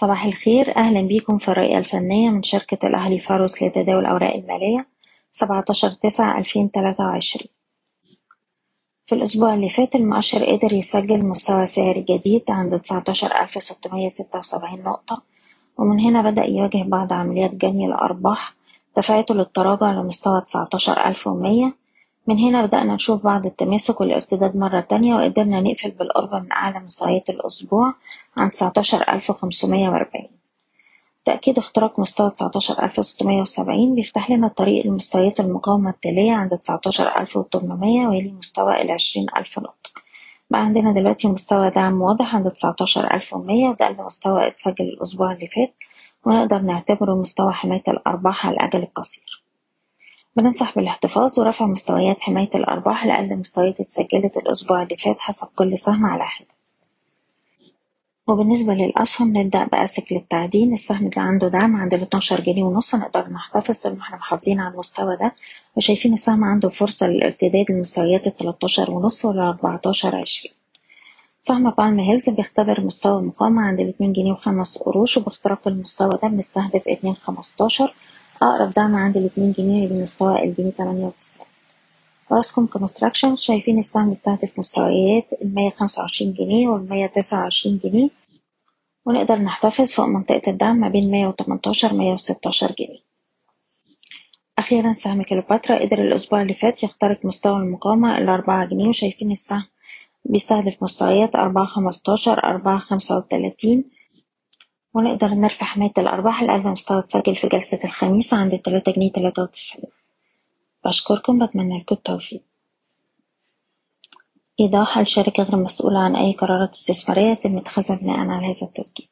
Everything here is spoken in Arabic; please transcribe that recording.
صباح الخير. أهلا بيكم في الرؤية الفنية من شركة الأهلي فاروس لتداول الأوراق المالية سبعتاشر تسعة ألفين تلاتة وعشرين. في الأسبوع اللي فات المؤشر قدر يسجل مستوى سعري جديد عند تسعتاشر ألف ستمية ستة وسبعين نقطة ومن هنا بدأ يواجه بعض عمليات جني الأرباح. دفعته للتراجع لمستوى تسعتاشر ألف ومية من هنا بدأنا نشوف بعض التماسك والارتداد مرة تانية وقدرنا نقفل بالقرب من أعلى مستويات الأسبوع عند تسعتاشر ألف خمسمية وأربعين. تأكيد اختراق مستوى تسعتاشر ألف ستمية وسبعين بيفتح لنا الطريق لمستويات المقاومة التالية عند تسعتاشر ألف وتمنمية ويلي مستوى العشرين ألف نقطة. بقى عندنا دلوقتي مستوى دعم واضح عند تسعتاشر ألف ومية وده المستوى اتسجل الأسبوع اللي فات ونقدر نعتبره مستوى حماية الأرباح على الأجل القصير. بننصح بالاحتفاظ ورفع مستويات حماية الأرباح لأقل مستويات اتسجلت الأسبوع اللي فات حسب كل سهم على حدة. وبالنسبة للأسهم نبدأ بأسكوم للتعدين السهم اللي عنده دعم عند الاتناشر جنيه ونص نقدر نحتفظ طول ما إحنا محافظين على المستوى ده. وشايفين السهم عنده فرصة للارتداد لمستويات التلاتاشر ونص والأربعتاشر عشرين. سهم بالم هيلز بيختبر مستوى المقاومة عند الاتنين جنيه وخمس قروش وباختراق المستوى ده بنستهدف اتنين خمستاشر أقرب دعم عند الاتنين جنيه بمستوى الجنيه تمانية وتسعين. أوراسكوم كونستراكشن شايفين السهم بيستهدف مستويات المية خمسة وعشرين جنيه والمية تسعة وعشرين جنيه. ونقدر نحتفظ فوق منطقة الدعم ما بين مية وتمنتاشر مية وستاشر جنيه. أخيرا سهم كليوباترا قدر الأسبوع اللي فات يخترق مستوى المقاومة الأربعة جنيه وشايفين السهم بيستهدف مستويات أربعة خمستاشر أربعة خمسة وتلاتين. ونقدر نرفع حماية الأرباح. لأقل مستوى اتسجل في جلسة الخميس عند تلاتة جنيه تلاتة وتسعين. بشكركم بتمنى لكم التوفيق. إيضاح الشركة غير مسؤولة عن أي قرارات استثمارية يتم اتخاذها بناء على هذا التسجيل.